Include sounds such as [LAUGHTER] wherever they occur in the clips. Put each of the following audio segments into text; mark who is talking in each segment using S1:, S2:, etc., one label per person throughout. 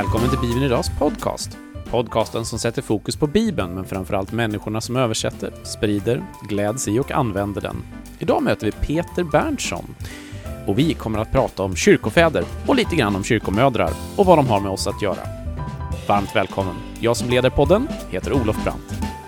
S1: Välkommen till Bibeln Idags podcast. Podcasten som sätter fokus på Bibeln, men framförallt människorna som översätter, sprider, gläds i och använder den. Idag möter vi Peter Berntsson. Och vi kommer att prata om kyrkofäder och lite grann om kyrkomödrar och vad de har med oss att göra. Varmt välkommen! Jag som leder podden heter Olof Brandt.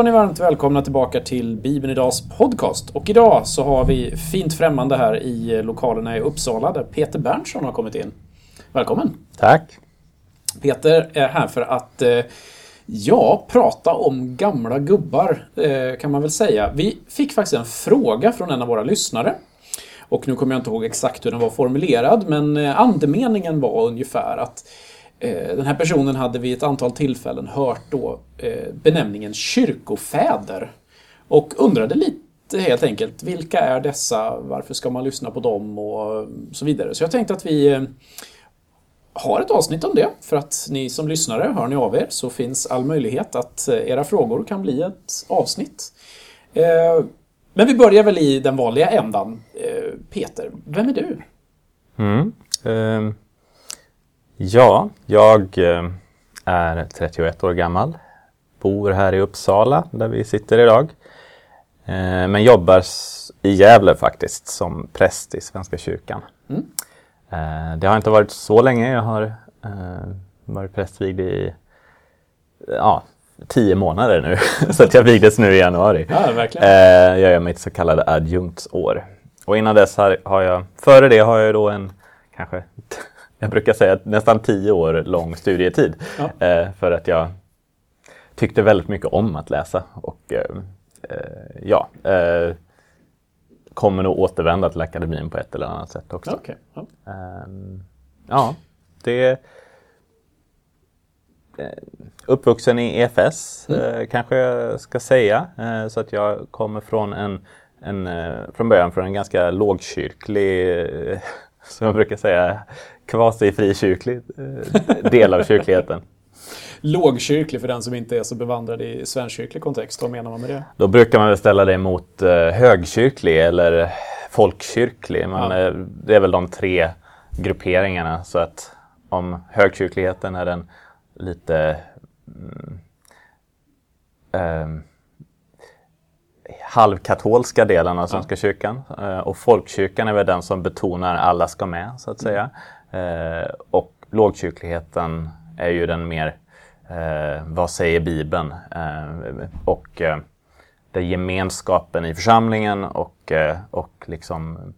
S1: Var ni varmt välkomna tillbaka till Bibeln Idags podcast. Och idag så har vi fint främmande här i lokalerna i Uppsala där Peter Berntsson har kommit in. Välkommen!
S2: Tack!
S1: Peter är här för att eh, ja, prata om gamla gubbar eh, kan man väl säga. Vi fick faktiskt en fråga från en av våra lyssnare. Och nu kommer jag inte ihåg exakt hur den var formulerad, men eh, andemeningen var ungefär att Eh, den här personen hade vid ett antal tillfällen hört då eh, benämningen kyrkofäder och undrade lite helt enkelt vilka är dessa, varför ska man lyssna på dem och så vidare. Så jag tänkte att vi eh, har ett avsnitt om det för att ni som lyssnare, hör ni av er så finns all möjlighet att era frågor kan bli ett avsnitt. Men vi börjar väl i den vanliga ändan. Peter, vem är du?
S2: Mm. Um Ja, jag eh, är 31 år gammal. Bor här i Uppsala där vi sitter idag. Eh, men jobbar i Gävle faktiskt som präst i Svenska kyrkan. Mm. Eh, det har inte varit så länge. Jag har varit prästvigd i ja, tio månader nu. [LAUGHS] så att jag vigdes nu i januari.
S1: Ja, verkligen.
S2: Jag gör mitt så kallade adjunktsår. Och innan dess har jag, före det har jag då en kanske jag brukar säga nästan tio år lång studietid. Ja. Eh, för att jag tyckte väldigt mycket om att läsa och eh, eh ja, eh, kommer nog återvända till akademin på ett eller annat sätt också.
S1: Okay. Ja.
S2: Ehm, ja, det eh, uppvuxen i EFS mm. kanske jag ska säga. så att jag kommer från en, en från början från en ganska lågkyrklig [LAUGHS] som jag brukar säga, kvasi-frikyrklig eh, del av kyrkligheten.
S1: Lågkyrklig för den som inte är så bevandrad i svenskkyrklig kontext. Vad menar man med det?
S2: Då brukar man väl ställa det mot eh, högkyrklig eller folkkyrklig. Man, ja. Det är väl de tre grupperingarna. Så att om högkyrkligheten är den lite mm, eh, halvkatolska delen av Svenska ja. kyrkan. Eh, och folkkyrkan är väl den som betonar alla ska med, så att säga. Eh, och lågkyrkligheten är ju den mer, eh, vad säger Bibeln? Och eh, det är gemenskapen i församlingen och, och liksom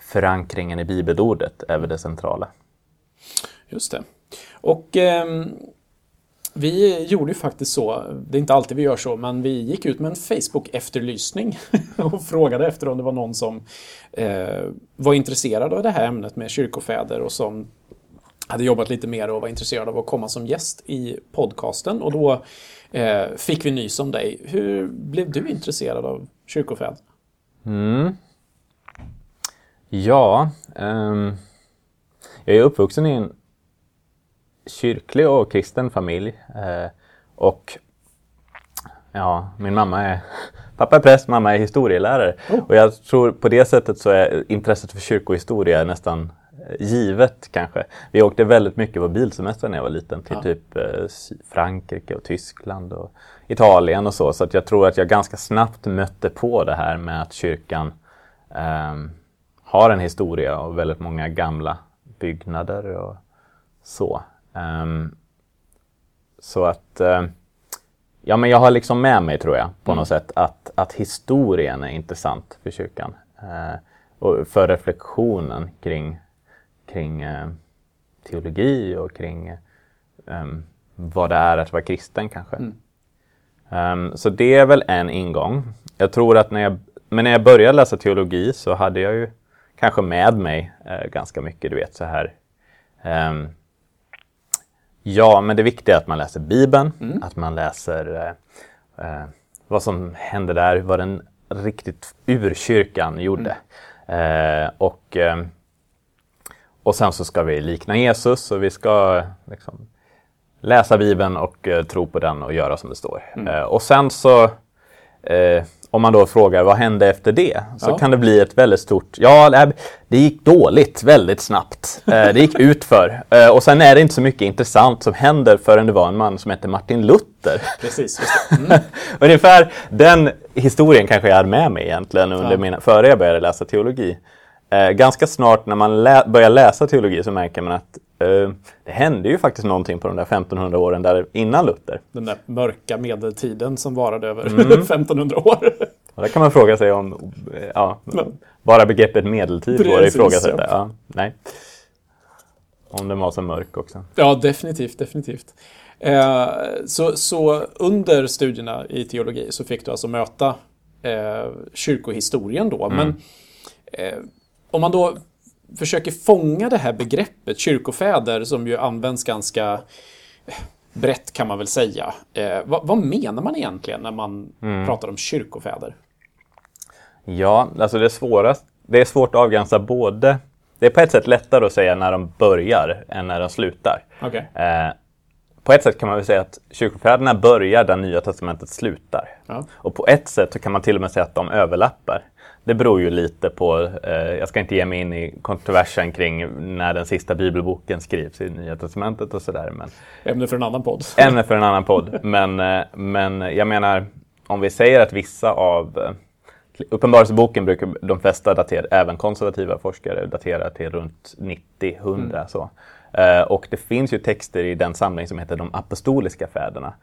S2: förankringen i bibelordet är väl det centrala.
S1: Just det. Och ehm, vi gjorde ju faktiskt så, det är inte alltid vi gör så, men vi gick ut med en Facebook-efterlysning [LAUGHS] och frågade efter om det var någon som eh, var intresserad av det här ämnet med kyrkofäder och som hade jobbat lite mer och var intresserad av att komma som gäst i podcasten. Och då eh, fick vi nys om dig. Hur blev du intresserad av kyrkofäder?
S2: Mm. Ja, um, jag är uppvuxen i en kyrklig och kristen familj. Eh, och ja, min mamma är [LAUGHS] Pappa är präst, mamma är historielärare. Oh. Och jag tror på det sättet så är intresset för kyrkohistoria nästan givet kanske. Vi åkte väldigt mycket på bilsemester när jag var liten till ja. typ eh, Frankrike och Tyskland och Italien och så. Så att jag tror att jag ganska snabbt mötte på det här med att kyrkan eh, har en historia och väldigt många gamla byggnader och så. Um, så att uh, Ja men jag har liksom med mig tror jag på mm. något sätt att, att historien är intressant för kyrkan. Uh, och för reflektionen kring, kring uh, teologi och kring um, vad det är att vara kristen kanske. Mm. Um, så det är väl en ingång. Jag tror att när jag, men när jag började läsa teologi så hade jag ju kanske med mig uh, ganska mycket, du vet så här um, Ja, men det viktiga är att man läser Bibeln, mm. att man läser eh, eh, vad som hände där, vad den riktigt urkyrkan gjorde. Eh, och, eh, och sen så ska vi likna Jesus och vi ska liksom, läsa Bibeln och eh, tro på den och göra som det står.
S1: Mm.
S2: Eh, och sen så, om man då frågar vad hände efter det? Så
S1: Ja.
S2: kan det bli ett väldigt stort, ja det- gick dåligt väldigt snabbt. Eh, det gick utför. Eh, och sen är det inte så mycket intressant som händer förrän det var en man som hette Martin Luther.
S1: Precis, just det. [LAUGHS] Mm.
S2: Ungefär den historien kanske jag hade med mig egentligen under
S1: Ja.
S2: mina, före jag började läsa teologi. Eh, ganska snart när man lä- börjar läsa teologi så märker man att det hände ju faktiskt någonting på de där 1500 åren där innan Luther.
S1: Den där mörka medeltiden som varade över
S2: Mm. [LAUGHS]
S1: 1500 år.
S2: Och där kan man fråga sig om eh, ja,
S1: Men-
S2: bara begreppet medeltid går att ifrågasätta.
S1: ja.
S2: Ja, nej. Om den var så mörk också.
S1: Ja, definitivt, definitivt. Eh, så, så under studierna i teologi så fick du alltså möta eh, kyrkohistorien då. Men eh, om man då försöker fånga det här begreppet kyrkofäder som ju används ganska eh, brett kan man väl säga. Eh, vad, vad menar man egentligen när man pratar om kyrkofäder?
S2: Ja, alltså det är svårast. Det är svårt att avgränsa både... Det är på ett sätt lättare att säga när de börjar än när de slutar.
S1: Okej.
S2: Eh, på ett sätt kan man väl säga att kyrkofäderna börjar där Nya Testamentet slutar.
S1: Ja.
S2: Och på ett sätt så kan man till och med säga att de överlappar. Det beror ju lite på, eh, jag ska inte ge mig in i kontroversen kring när den sista bibelboken skrivs i Nya Testamentet och sådär. Men
S1: Ämne för en annan podd. [LAUGHS]
S2: ämne för en annan podd. Men, eh, men jag menar, om vi säger att vissa av eh, Uppenbarelseboken brukar de flesta datera, även konservativa forskare, datera till runt 90-100. Så. Eh, och det finns ju texter i den samling som heter De apostoliska fäderna.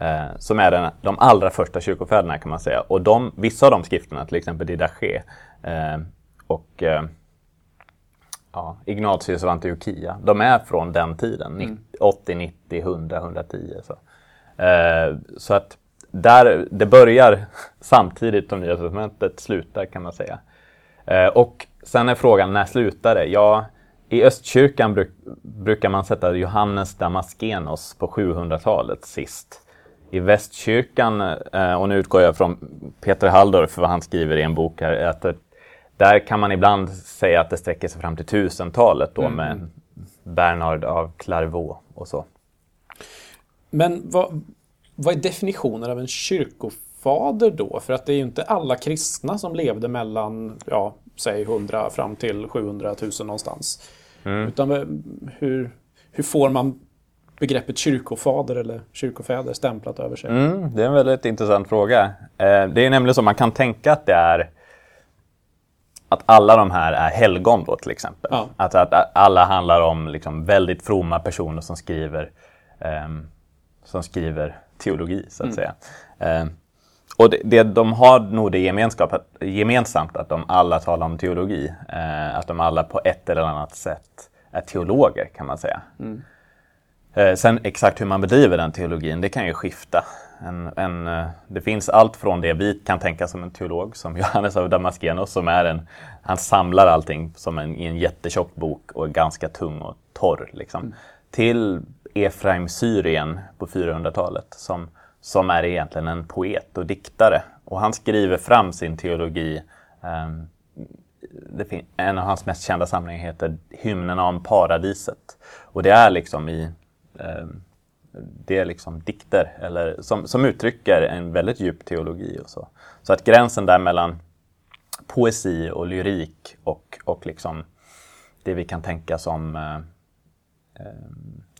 S2: Eh, som är den, de allra första kyrkofäderna kan man säga. Och de, vissa av de skrifterna, till exempel Didache eh, och ja, Ignatius av Antiochia, de är från den tiden. 90, 80, 90, 100, 110. Så, eh, så att där, det börjar [LAUGHS] samtidigt som Nya Testamentet slutar kan man säga. Eh, och sen är frågan, när slutar det? Ja, i östkyrkan bruk, brukar man sätta Johannes Damaskenos på 700-talet sist. I västkyrkan, eh, och nu utgår jag från Peter Halldorf, för vad han skriver i en bok här, är att där kan man ibland säga att det sträcker sig fram till 1000-talet då med Bernard av Clairvaux och så.
S1: Men vad, vad är definitionen av en kyrkofader då? För att det är ju inte alla kristna som levde mellan, ja, säg 100 fram till 700 000 någonstans. Utan vad- hur, hur får man begreppet kyrkofader eller kyrkofäder stämplat över sig?
S2: Mm, det är en väldigt intressant fråga. Eh, det är nämligen så man kan tänka att det är att alla de här är helgon då till exempel.
S1: Ja.
S2: Att, att alla handlar om liksom väldigt fromma personer som skriver, ehm, som skriver teologi så att säga. Ehm, och det, det, de har nog det gemensamt att de alla talar om teologi. Eh, att de alla på ett eller annat sätt är teologer kan man säga. Eh, sen exakt hur man bedriver den teologin, det kan ju skifta. En, en, eh, det finns allt från det vi kan tänka som en teolog, som [LAUGHS] Johannes av Damaskenos, som är en, han samlar allting som en, i en jättetjock bok och är ganska tung och torr. Liksom, Till Efraim Syrien på 400-talet, som, som är egentligen en poet och diktare. Och han skriver fram sin teologi ehm, det en av hans mest kända samlingar heter Hymnerna om paradiset. Och det är liksom i ehm, det är liksom dikter eller, som, som uttrycker en väldigt djup teologi. och Så Så att gränsen där mellan poesi och lyrik och, och liksom det vi kan tänka som, eh,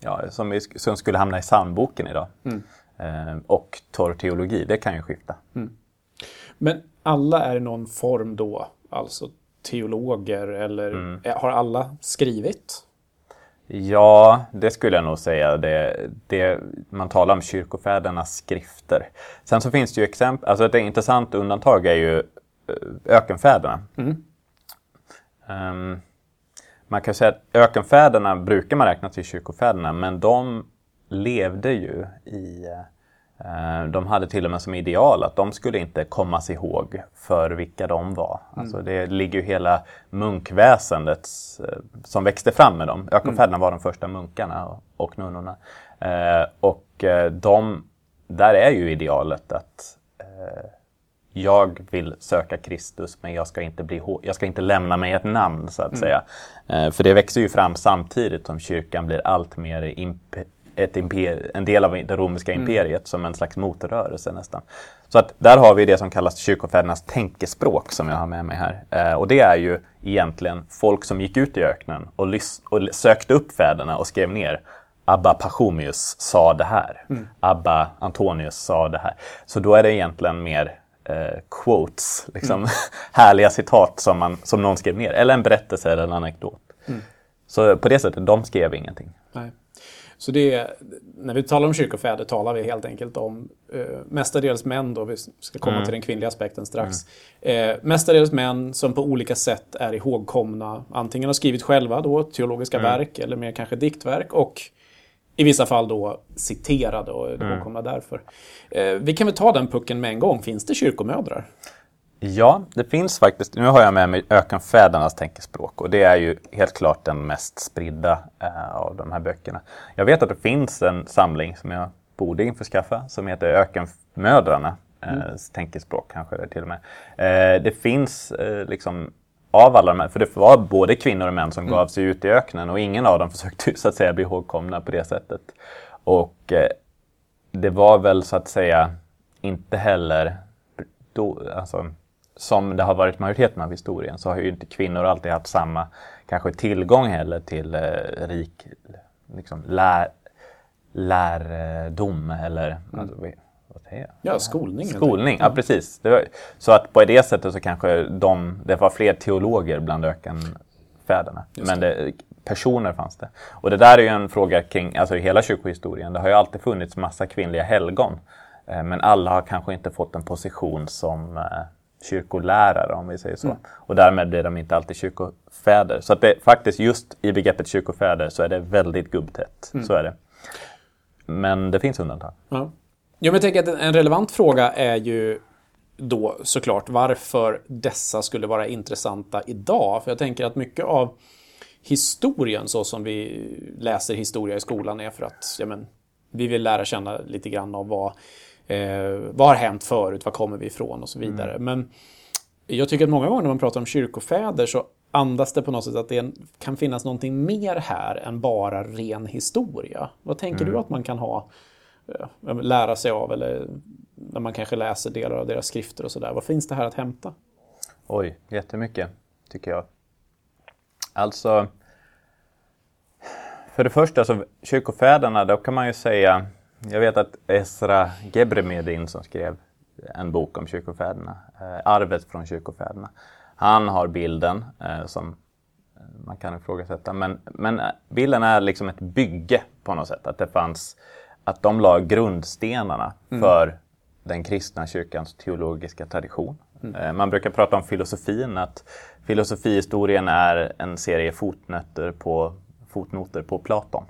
S2: ja, som, vi, som skulle hamna i psalmboken idag. Mm och torr teologi, det kan ju skifta.
S1: Men alla är i någon form då, alltså teologer eller eh, har alla skrivit?
S2: Ja, det skulle jag nog säga. Det, det, man talar om kyrkofädernas skrifter. Sen så finns det ju exempel, alltså ett intressant undantag är ju eh, ökenfäderna. Ehm, man kan säga att ökenfäderna brukar man räkna till kyrkofäderna, men de levde ju i... eh, De hade till och med som ideal att de skulle inte kommas ihåg för vilka de var. Alltså det ligger ju hela munkväsendet eh, som växte fram med dem. Ökenfäderna var de första munkarna och- nunnorna. Eh, Och eh, de, där är ju idealet att eh, jag vill söka Kristus men jag ska inte, bli, jag ska inte lämna mig ett namn så att mm. säga. Eh, för det växer ju fram samtidigt som kyrkan blir allt mer imp ett imper, en del av det romerska mm. imperiet mm. som en slags motrörelse nästan. Så att där har vi det som kallas kyrkofädernas tänkespråk som jag har med mig här. Eh, och det är ju egentligen folk som gick ut i öknen och, och sökte upp fäderna och skrev ner Abba Pachomius sa det här. Mm. Abba Antonius sa det här. Så då är det egentligen mer eh, quotes, liksom, mm. [LAUGHS] härliga citat som, man, som någon skrev ner. Eller en berättelse eller en anekdot. Mm. Så på det sättet, de skrev ingenting. Nej.
S1: Så det när vi talar om kyrkofäder talar vi helt enkelt om eh, mestadels män då, vi ska komma mm. till den kvinnliga aspekten strax. Mm. Eh, mestadels män som på olika sätt är ihågkomna, antingen har skrivit själva då teologiska mm. verk eller mer kanske diktverk och i vissa fall då citerade och mm. ihågkomna därför. Eh, vi kan väl ta den pucken med en gång, finns det kyrkomödrar?
S2: Ja, det finns faktiskt. Nu har jag med mig Ökenfädernas tänkespråk och det är ju helt klart den mest spridda eh, av de här böckerna. Jag vet att det finns en samling som jag borde införskaffa som heter Ökenmödrarna. Eh, mm. tänkespråk kanske det till och med. Eh, det finns eh, liksom av alla de här, för det var både kvinnor och män som mm. gav sig ut i öknen och ingen av dem [LAUGHS] försökte så att säga bli ihågkomna på det sättet. Och eh, det var väl så att säga inte heller då, alltså, som det har varit majoriteten av historien så har ju inte kvinnor alltid haft samma kanske tillgång heller till eh, rik liksom, lär, lärdom eller mm. alltså,
S1: vad säger jag? Ja, skolning.
S2: Skolning, ja precis. Var, så att på det sättet så kanske de, det var fler teologer bland ökenfäderna. Men det, personer fanns det. Och det där är ju en fråga kring alltså, hela kyrkohistorien. Det har ju alltid funnits massa kvinnliga helgon. Eh, men alla har kanske inte fått en position som eh, kyrkolärare om vi säger så. Mm. Och därmed blir de inte alltid kyrkofäder. Så att det faktiskt just i begreppet kyrkofäder så är det väldigt gubbtätt. Mm. Så är det. Men det finns undantag. Ja.
S1: Ja, men jag tänker att en relevant fråga är ju då såklart varför dessa skulle vara intressanta idag. För jag tänker att mycket av historien så som vi läser historia i skolan är för att ja, men, vi vill lära känna lite grann av vad Eh, vad har hänt förut? Var kommer vi ifrån? Och så vidare. Mm. Men jag tycker att många gånger när man pratar om kyrkofäder så andas det på något sätt att det kan finnas någonting mer här än bara ren historia. Vad tänker mm. du att man kan ha, eh, lära sig av eller när man kanske läser delar av deras skrifter och sådär. Vad finns det här att hämta?
S2: Oj, jättemycket tycker jag. Alltså, för det första så kyrkofäderna, då kan man ju säga jag vet att Esra Gebremedin som skrev en bok om kyrkofäderna, eh, Arvet från kyrkofäderna. Han har bilden eh, som man kan ifrågasätta, men, men eh, bilden är liksom ett bygge på något sätt. Att det fanns, att de la grundstenarna mm. för den kristna kyrkans teologiska tradition. Mm. Man brukar prata om filosofin, att filosofihistorien är en serie fotnoter på, fotnoter på Platon.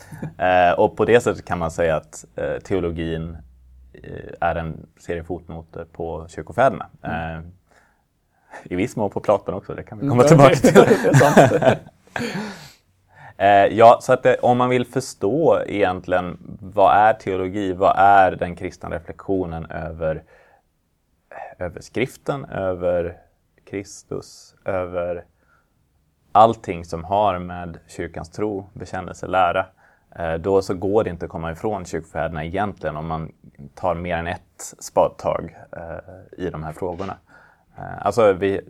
S2: [LAUGHS] eh, och på det sättet kan man säga att eh, teologin eh, är en serie fotnoter på kyrkofäderna. Mm. Eh, I viss mån på Platon också, det kan vi komma mm, tillbaka till. [LAUGHS] [LAUGHS] Eh, ja, så att det, om man vill förstå egentligen vad är teologi, vad är den kristna reflektionen över, över skriften, över Kristus, över allting som har med kyrkans tro, bekännelse, lära Eh, då så går det inte att komma ifrån kyrkofäderna egentligen om man tar mer än ett spadtag eh, i de här frågorna. Eh, alltså vi,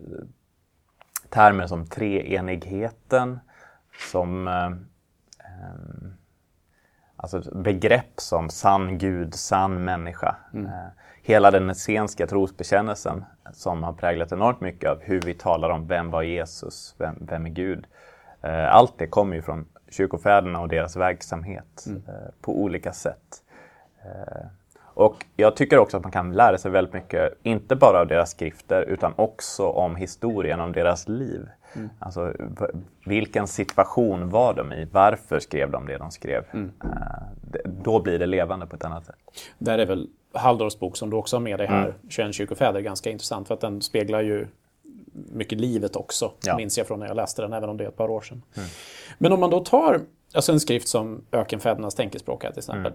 S2: termer som treenigheten, som alltså begrepp som sann Gud, sann människa. Mm. Hela den essenska trosbekännelsen som har präglat enormt mycket av hur vi talar om vem var Jesus, vem, vem är Gud. Allt det kommer ju från kyrkofäderna och deras verksamhet mm. eh, på olika sätt. Eh, och jag tycker också att man kan lära sig väldigt mycket, inte bara av deras skrifter, utan också om historien, om deras liv. Mm. Alltså, vilken situation var de i? Varför skrev de det de skrev? Mm. Eh, då blir det levande på ett annat sätt.
S1: Där är väl Halldorfs bok som du också har med dig här, mm. 21 kyrkofäder, ganska intressant för att den speglar ju mycket livet också, ja. minns jag från när jag läste den, även om det är ett par år sedan. Mm. Men om man då tar alltså en skrift som Ökenfädernas tänkespråk till exempel.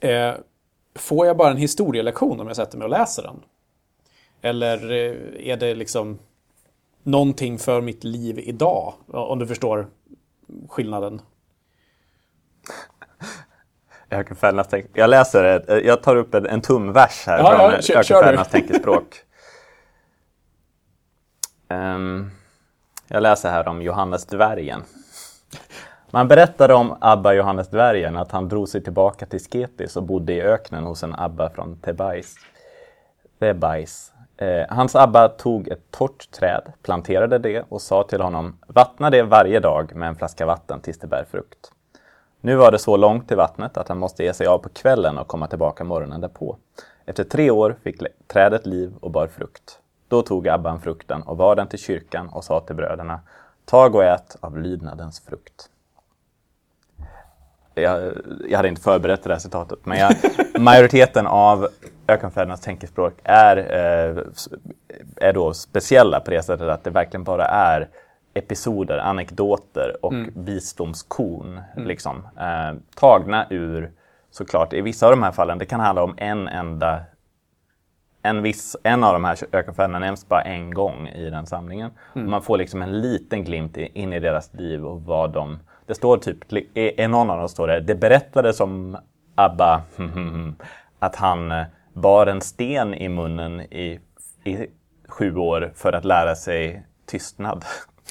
S1: Mm. Eh, får jag bara en historielektion om jag sätter mig och läser den? Eller eh, är det liksom någonting för mitt liv idag? Om du förstår skillnaden. [LAUGHS]
S2: Ökenfällarnas tänk... Jag läser, jag tar upp en, en tumvers här
S1: Ja,
S2: från
S1: ja, kör- du.
S2: tänkespråk. [LAUGHS] Um, jag läser här om Johannes dvärgen. Man berättade om Abba Johannes dvärgen att han drog sig tillbaka till Sketis och bodde i öknen hos en Abba från Tebais. Tebais. Eh, hans Abba tog ett torrt träd, planterade det och sa till honom Vattna det varje dag med en flaska vatten tills det bär frukt. Nu var det så långt till vattnet att han måste ge sig av på kvällen och komma tillbaka morgonen därpå. Efter tre år fick trädet liv och bar frukt. Då tog Abban frukten och var den till kyrkan och sa till bröderna Tag och ät av lydnadens frukt. Jag, jag hade inte förberett det här citatet, men jag, [LAUGHS] majoriteten av ökenfädernas tänkespråk är, eh, är då speciella på det sättet att det verkligen bara är episoder, anekdoter och visdomskorn. Liksom, eh, tagna ur, såklart, i vissa av de här fallen, det kan handla om en enda en, viss, en av de här ökenfäderna nämns bara en gång i den samlingen. Man får liksom en liten glimt in i deras liv och vad de... Det står typ, i i någon av dem står det, det berättades om Abba [LAUGHS] att han eh, bar en sten i munnen i, i sju år för att lära sig tystnad.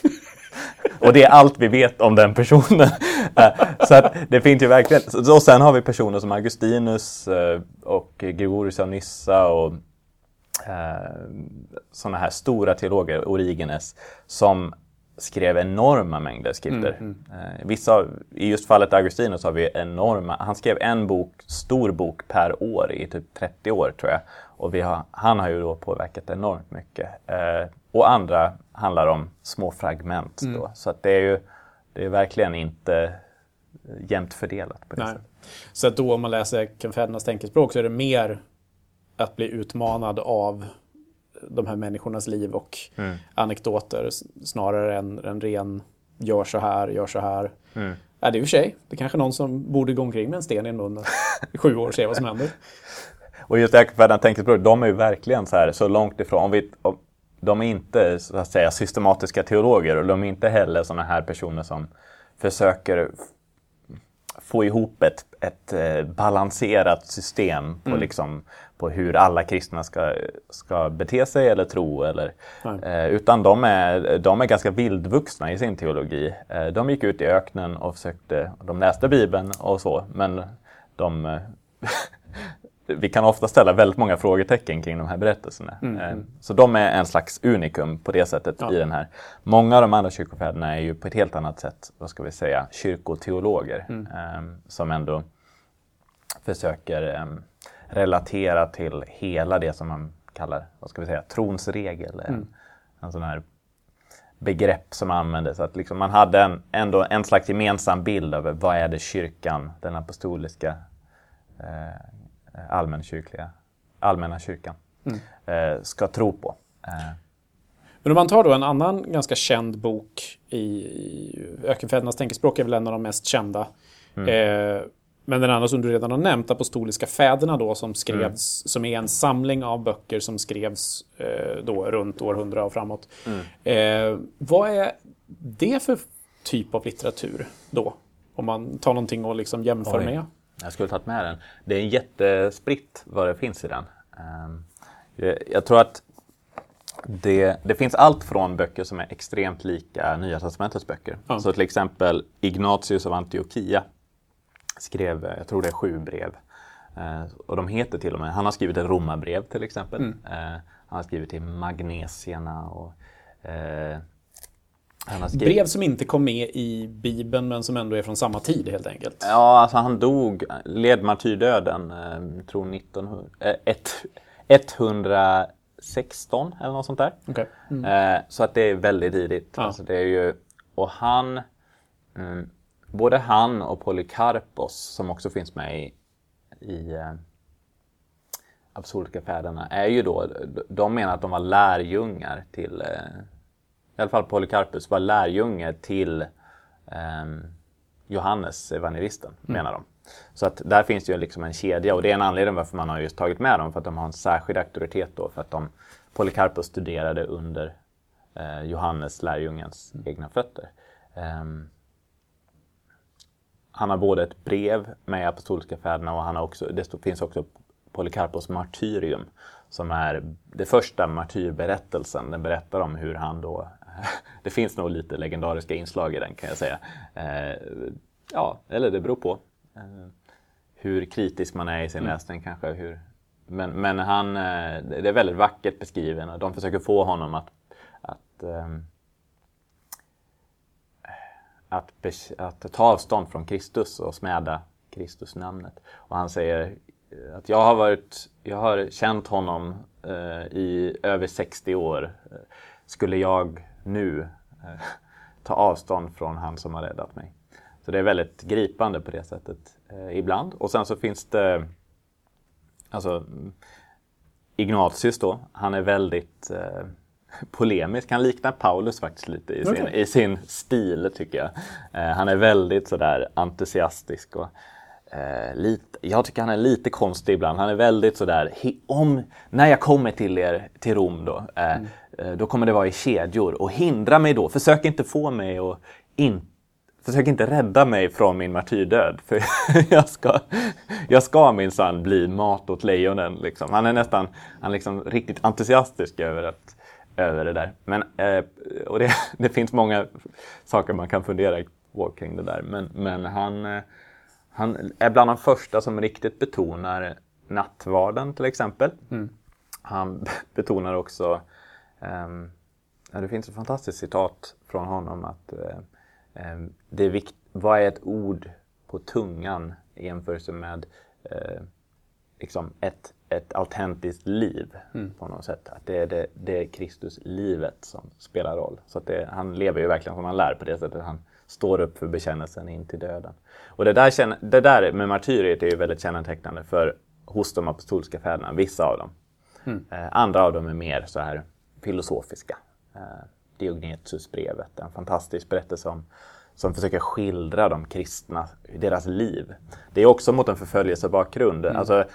S2: [LAUGHS] Och det är allt vi vet om den personen. [LAUGHS] Eh, Så att det finns ju verkligen. Och sen har vi personer som Augustinus eh, och Gregorius av Nyssa och sådana här stora teologer, Origenes, som skrev enorma mängder skrifter. Eh, Vissa, I just fallet Augustinus har vi enorma, han skrev en bok, stor bok per år i typ 30 år tror jag. Och har, han har ju då påverkat enormt mycket. Eh, och andra handlar om små fragment. Då. Så att det är ju det är verkligen inte jämnt fördelat på det
S1: Nej.
S2: sättet.
S1: Så att då om man läser Kenfädernas tänkespråk så är det mer att bli utmanad av de här människornas liv och
S2: Mm.
S1: anekdoter snarare än en ren gör så här, gör så här.
S2: Mm.
S1: Ja, det är i och för sig. Det är kanske någon som borde gå omkring med en sten i munnen i sju år och se vad som händer. [LAUGHS]
S2: Och just Ökenfädernas tänkespråk, de är ju verkligen så här så långt ifrån. Om vi, om, de är inte så att säga systematiska teologer och de är inte heller sådana här personer som försöker få ihop ett, ett eh, balanserat system på, liksom, på hur alla kristna ska, ska bete sig eller tro. Eller, eh, utan de är, de är ganska vildvuxna i sin teologi. Eh, de gick ut i öknen och försökte, de läste Bibeln och så, men de [LAUGHS] vi kan ofta ställa väldigt många frågetecken kring de här berättelserna. Eh, Så de är en slags unikum på det sättet
S1: Ja.
S2: i den här. Många av de andra kyrkofäderna är ju på ett helt annat sätt, vad ska vi säga, kyrkoteologer. eh, Som ändå försöker eh, relatera till hela det som man kallar, vad ska vi säga, trons regel. En, en sån här begrepp som användes. Att liksom man hade en, ändå en slags gemensam bild över vad är det kyrkan, den apostoliska eh, allmänkyrkliga, allmänna kyrkan, eh, ska tro på. Eh,
S1: Men om man tar då en annan ganska känd bok i, Ökenfädernas tänkespråk är väl en av de mest kända. Eh, men den andra som du redan har nämnt, Apostoliska fäderna då, som skrevs, som är en samling av böcker som skrevs eh, då runt århundra och framåt. Eh, vad är det för typ av litteratur då? Om man tar någonting och liksom jämför
S2: Oj.
S1: med.
S2: Jag skulle tagit med den. Det är jättespritt vad det finns i den. Ehm, jag- tror att det, det finns allt från böcker som är extremt lika Nya Testamentets böcker.
S1: Ja.
S2: Så till exempel Ignatius av Antiochia skrev, jag tror det är sju brev. Eh, Och de heter till och med, han har skrivit ett romarbrev till exempel.
S1: Mm.
S2: Eh, Han har skrivit till Magnesierna och eh.
S1: Brev som inte kom med i Bibeln men som ändå är från samma tid helt enkelt.
S2: Ja, alltså han dog, led martyrdöden, eh, tror 1900, eh, ett, 116 eller något sånt där.
S1: Okej.
S2: Eh, så att det är väldigt tidigt.
S1: Ja.
S2: Alltså det är ju, och han, mm, både han och Polycarpos som också finns med i, i eh, Apostoliska fäderna är ju då, de menar att de var lärjungar till, eh, i alla fall Polycarpus var lärjunge till ehm, Johannes evangelisten, menar de. Så att där finns ju liksom en kedja och det är en anledning varför man har just tagit med dem för att de har en särskild auktoritet då för att de Polycarpus studerade under eh, Johannes lärjungens mm. egna fötter. Um, han har både ett brev med apostoliska fäderna och han har också, det finns också Polycarpos martyrium som är det första martyrberättelsen. Den berättar om hur han då, [LAUGHS] det finns nog lite legendariska inslag i den kan jag säga. Eh, ja, eller det beror på eh, hur kritisk man är i sin mm. läsning kanske. Hur, men, men han, eh, det är väldigt vackert beskriven och de försöker få honom att, att um, att, att ta avstånd från Kristus och smäda Kristusnamnet. Och han säger att jag har, varit, jag har känt honom eh, i över 60 år. Skulle jag nu eh, [LAUGHS] ta avstånd från han som har räddat mig? Så det är väldigt gripande på det sättet eh, ibland. Och sen så finns det alltså Ignatius då, han är väldigt eh, [LAUGHS] polemisk. Han liknar Paulus faktiskt lite i, okay. sin, i sin stil tycker jag. Eh, han är väldigt sådär entusiastisk. Och, eh, lite, jag tycker han är lite konstig ibland. Han är väldigt sådär, om, när jag kommer till er till Rom då, eh, mm. Eh, då kommer det vara i kedjor och hindra mig då. Försök inte få mig att inte Försök inte rädda mig från min martyrdöd. [LAUGHS] För jag ska, jag ska minsann bli mat åt lejonen. Liksom. Han är nästan han är liksom riktigt entusiastisk över att över det där. Men, eh, och det, [LAUGHS] det, finns många saker man kan fundera på kring det där. Men, men han, eh, han är bland de första som riktigt betonar nattvarden till exempel. Mm. Han [LAUGHS] betonar också, um, ja, det finns ett fantastiskt citat från honom att uh, um, det är vikt, vad är ett ord på tungan i jämförelse med uh, liksom ett ett autentiskt liv mm. på något sätt. Att det är, det, det är Kristus-livet som spelar roll. Så att det, han lever ju verkligen som han lär på det sättet. Han står upp för bekännelsen in till döden. Och det där, det där med martyriet är ju väldigt kännetecknande för hos de apostoliska fäderna, vissa av dem. Mm. Eh, andra av dem är mer så här filosofiska. Eh, Diognetusbrevet, en fantastisk berättelse om som försöker skildra de kristna, deras liv. Det är också mot en förföljelsebakgrund. Mm. Alltså,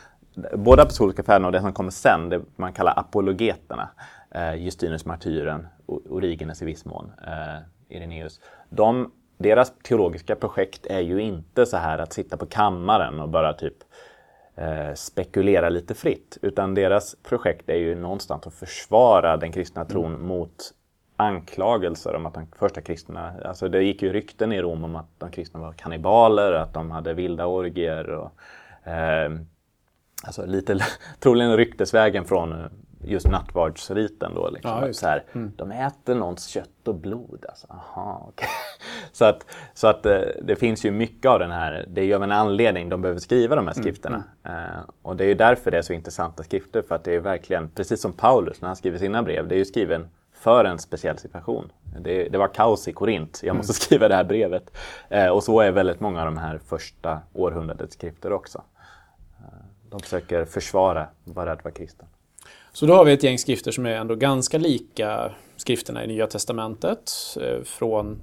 S2: både apostoliska fäderna och det som kommer sen, det man kallar apologeterna, eh, Justinus martyren, Origenes i viss mån, eh, Irenaeus, de, deras teologiska projekt är ju inte så här att sitta på kammaren och bara typ eh, spekulera lite fritt, utan deras projekt är ju någonstans att försvara den kristna tron mm. mot anklagelser om att de första kristna, alltså det gick ju rykten i Rom om att de kristna var kannibaler, att de hade vilda orgier och eh, alltså lite [LAUGHS] troligen ryktesvägen från just nattvardsriten då. Liksom. Ja, så här, mm. De äter någons kött och blod. Alltså. Aha, okay. [LAUGHS] så att, så att det, eh, det, finns ju mycket av den här, det är ju av en anledning de behöver skriva de här mm, skrifterna. Mm. Uh, och det är ju därför det är så intressanta skrifter, för att det är verkligen, precis som Paulus när han skriver sina brev, det är ju skriven för en speciell situation. Det, det var kaos i Korint, jag måste mm. skriva det här brevet. Uh, och så är väldigt många av de här första århundradets skrifter också. De försöker försvara, vara rädd vara kristen.
S1: Så då har vi ett gäng skrifter som är ändå ganska lika skrifterna i Nya Testamentet eh, från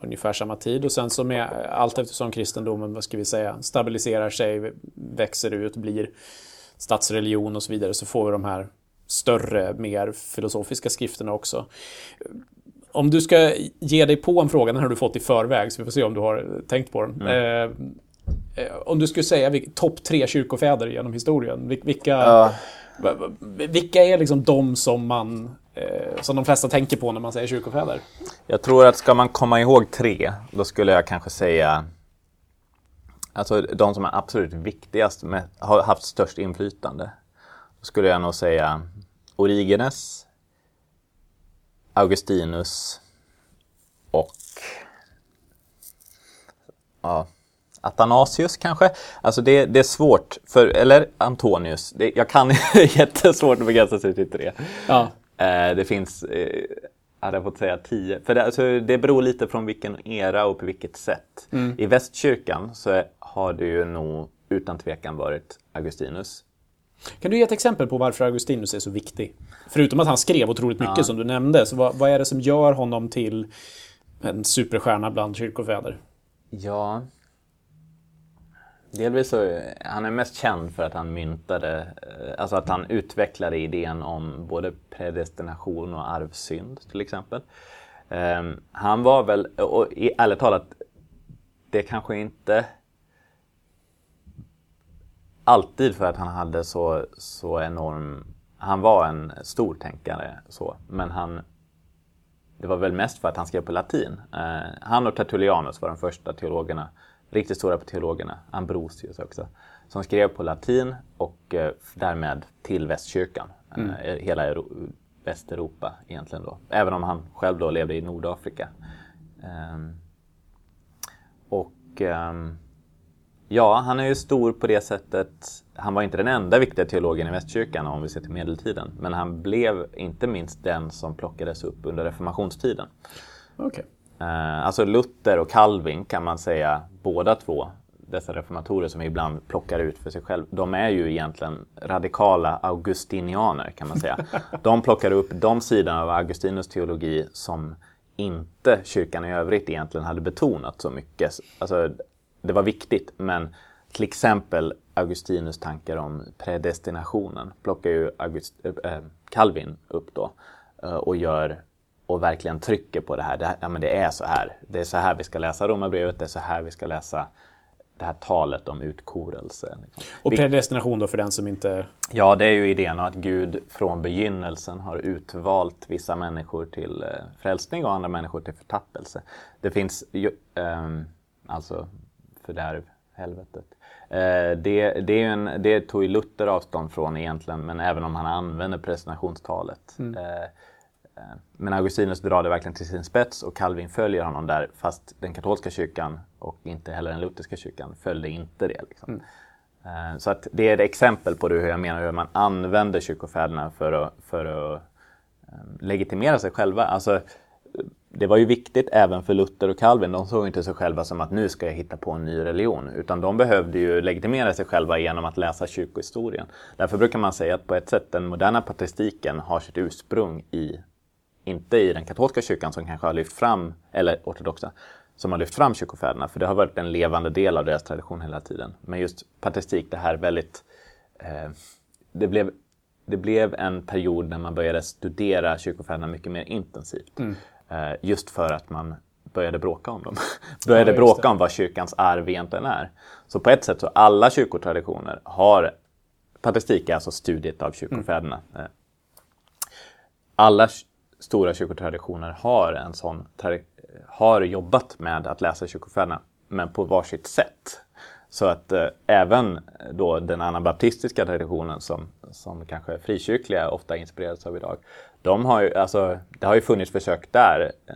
S1: ungefär samma tid och sen så med allt eftersom kristendomen, vad ska vi säga, stabiliserar sig, växer ut, blir statsreligion och så vidare så får vi de här större, mer filosofiska skrifterna också. Om du ska ge dig på en fråga, den har du fått i förväg, så vi får se om du har tänkt på den. Mm. Eh, Eh, om du skulle säga topp tre kyrkofäder genom historien, vilka, ja vilka är liksom de som man eh, som de flesta tänker på när man säger kyrkofäder?
S2: Jag tror att ska man komma ihåg tre, då skulle jag kanske säga Alltså de som är absolut viktigast, med, har haft störst inflytande. Då skulle jag nog säga Origenes, Augustinus och ja, Athanasius kanske? Alltså det, det är svårt, för, eller Antonius. Det, jag kan [LAUGHS] jättesvårt att begränsa sig till tre. Ja. Eh, det finns, eh, hade jag fått säga tio. För det, alltså, det beror lite från vilken era och på vilket sätt. Mm. I västkyrkan så har det ju nog utan tvekan varit Augustinus.
S1: Kan du ge ett exempel på varför Augustinus är så viktig? Förutom att han skrev otroligt mycket ja. som du nämnde, så vad, vad är det som gör honom till en superstjärna bland kyrkofäder?
S2: Ja, Delvis så, han är mest känd för att han myntade, eh, alltså att han utvecklade idén om både predestination och arvsynd till exempel. Um, han var väl, och ärligt talat, det kanske inte alltid för att han hade så, så enorm... Han var en stor tänkare så, men han... Det var väl mest för att han skrev på latin. Uh, han och Tertullianus var de första teologerna riktigt stora på teologerna, Ambrosius också, som skrev på latin och eh, därmed till västkyrkan. Eh, mm. Hela Euro Västeuropa egentligen då. Även om han själv då levde i Nordafrika. Um, och um, ja, han är ju stor på det sättet. Han var inte den enda viktiga teologen i västkyrkan om vi ser till medeltiden. Men han blev inte minst den som plockades upp under reformationstiden.
S1: Okay.
S2: Eh, alltså Luther och Calvin kan man säga, båda två, dessa reformatorer som vi ibland plockar ut för sig själv, de är ju egentligen radikala augustinianer kan man säga. [LAUGHS] De plockar upp de sidorna av Augustinus teologi som inte kyrkan i övrigt egentligen hade betonat så mycket. Alltså, det var viktigt, men till exempel Augustinus tankar om predestinationen plockar ju August, äh, Calvin upp då och gör och verkligen trycker på det här. Det, ja, men det är så här. Det är så här vi ska läsa Romarbrevet, det är så här vi ska läsa det här talet om utkorelse. Liksom.
S1: Och predestination då för den som inte...
S2: Ja, det är ju idén att Gud från begynnelsen har utvalt vissa människor till eh, frälsning och andra människor till förtappelse. Det finns ju, um, alltså fördärv, helvetet. Uh, det, det, är en, det tog ju Luther avstånd från egentligen, men även om han använder predestinationstalet. Mm. Uh, Eh, men Augustinus drar det verkligen till sin spets och Calvin följer honom där fast den katolska kyrkan och inte heller den lutherska kyrkan följde inte det. Liksom. Mm. Eh, så att det är ett exempel på hur jag menar hur man använder kyrkofäderna för att, för att eh, legitimera sig själva. Alltså, det var ju viktigt även för Luther och Calvin. De såg inte sig själva som att nu ska jag hitta på en ny religion. Utan de behövde ju legitimera sig själva genom att läsa kyrkohistorien. Därför brukar man säga att på ett sätt den moderna patristiken har sitt ursprung i inte i den katolska kyrkan som kanske har lyft fram, eller ortodoxa, som har lyft fram kyrkofäderna, för det har varit en levande del av deras tradition hela tiden. Men just patristik, det här väldigt... Eh, det, blev, det blev en period när man började studera kyrkofäderna mycket mer intensivt. Mm. Eh, just för att man började bråka om dem. [LAUGHS] började ja, bråka om vad kyrkans arv egentligen är. Så på ett sätt så alla kyrkotraditioner har... Patristik är alltså studiet av kyrkofäderna. Mm. Alla stora kyrkotraditioner har en sån har jobbat med att läsa kyrkofäderna, men på varsitt sätt. Så att eh, även då den anabaptistiska traditionen som, som kanske frikyrkliga ofta inspirerats av idag. De har ju, alltså, det har ju funnits försök där eh,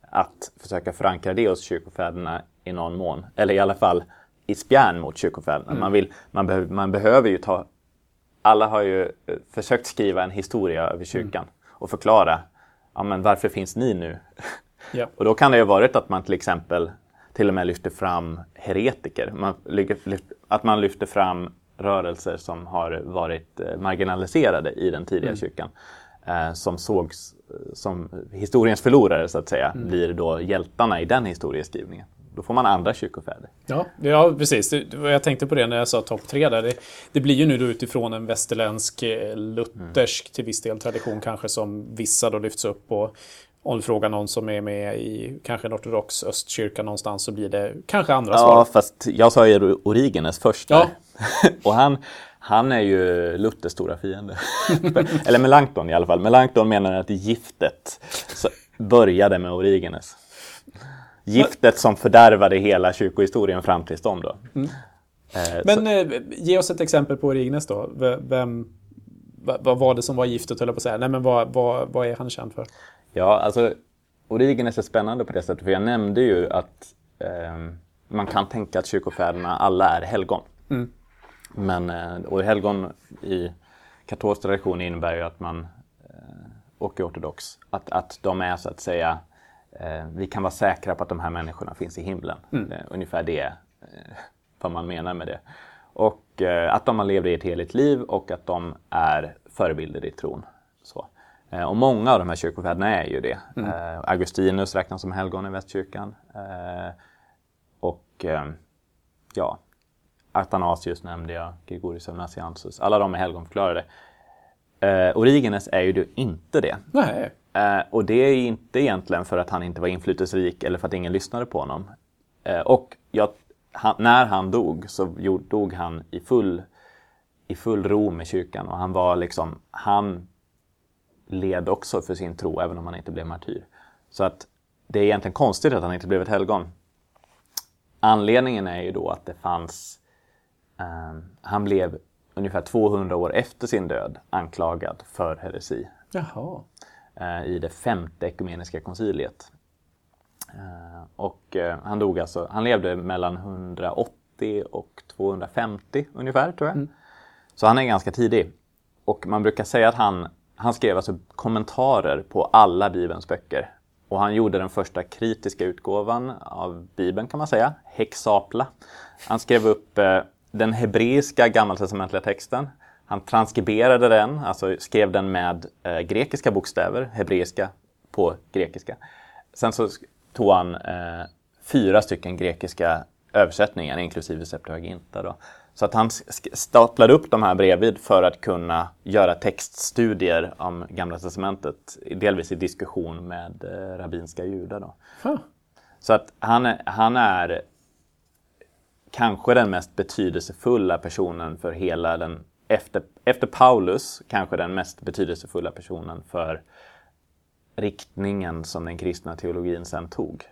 S2: att försöka förankra det hos kyrkofäderna i någon mån. Eller i alla fall i spjärn mot kyrkofäderna. Mm. Man, vill, man, be man behöver ju ta... Alla har ju eh, försökt skriva en historia över kyrkan. Mm och förklara ja, men varför finns ni nu? Ja. [LAUGHS] och då kan det ju varit att man till exempel till och med lyfter fram heretiker. Man, att man lyfter fram rörelser som har varit eh, marginaliserade i den tidiga mm. kyrkan. Eh, som sågs eh, som historiens förlorare så att säga, mm. blir då hjältarna i den historieskrivningen. Då får man andra kyrkofäder.
S1: Ja, ja precis. Jag tänkte på det när jag sa topp tre där. Det, det, blir ju nu då utifrån en västerländsk, eh, luthersk mm. till viss del tradition kanske som vissa då lyfts upp. Och om du frågar någon som är med i kanske en ortodox östkyrka någonstans så blir det kanske andra
S2: ja,
S1: svar.
S2: Ja, fast jag sa ju Origenes först. Ja. [LAUGHS] och han, han är ju Luthers stora fiende. [LAUGHS] Eller Melanchthon i alla fall. Melanchthon menar att giftet började med Origenes. Giftet som fördärvade hela kyrkohistorien fram tills dem då. Mm.
S1: Eh, Men eh, ge oss ett exempel på Origenes då. Vem, vad var det som var giftet, höll jag på att säga. Nej, men vad, vad, vad är han känd för?
S2: Ja, alltså Origenes är spännande på det sättet, för jag nämnde ju att eh, man kan tänka att kyrkofäderna alla är helgon. Mm. Men, eh, och helgon i katolsk tradition innebär ju att man, eh, och i ortodox, att, att de är så att säga eh, vi kan vara säkra på att de här människorna finns i himlen. Mm. Eh, ungefär det eh, vad man menar med det. Och eh, att de har levt ett heligt liv och att de är förebilder i tron. Så. Eh, och många av de här kyrkofäderna är ju det. Mm. Eh, Augustinus räknas som helgon i västkyrkan. och ja, Athanasius nämnde jag, Gregorius av Nassianzus. Alla de är helgonförklarade. Eh, Origenes är ju inte det.
S1: Nej.
S2: Eh, och det är inte egentligen för att han inte var inflytelserik eller för att ingen lyssnade på honom. Eh, och jag, han, när han dog så dog han i full, i full ro med kyrkan och han var liksom, han led också för sin tro även om han inte blev martyr. Så att det är egentligen konstigt att han inte blev ett helgon. Anledningen är ju då att det fanns, eh, han blev ungefär 200 år efter sin död anklagad för heresi.
S1: Jaha.
S2: Eh, I det femte ekumeniska konciliet. Eh, och eh, han dog alltså, han levde mellan 180 och 250 ungefär tror jag. Mm. Så han är ganska tidig. Och man brukar säga att han, han skrev alltså kommentarer på alla Bibelns böcker. Och han gjorde den första kritiska utgåvan av Bibeln kan man säga, Hexapla. Han skrev upp den hebreiska gammaltestamentliga texten. Han transkriberade den, alltså skrev den med eh, grekiska bokstäver, hebreiska på grekiska. Sen så tog han eh, fyra stycken grekiska översättningar, inklusive Septuaginta. Då. Så att han staplade upp de här bredvid för att kunna göra textstudier om Gamla Testamentet, delvis i diskussion med eh, rabbinska judar. Då. Huh. Så att han, han är kanske den mest betydelsefulla personen för hela den, efter, efter Paulus, kanske den mest betydelsefulla personen för riktningen som den kristna teologin sen tog.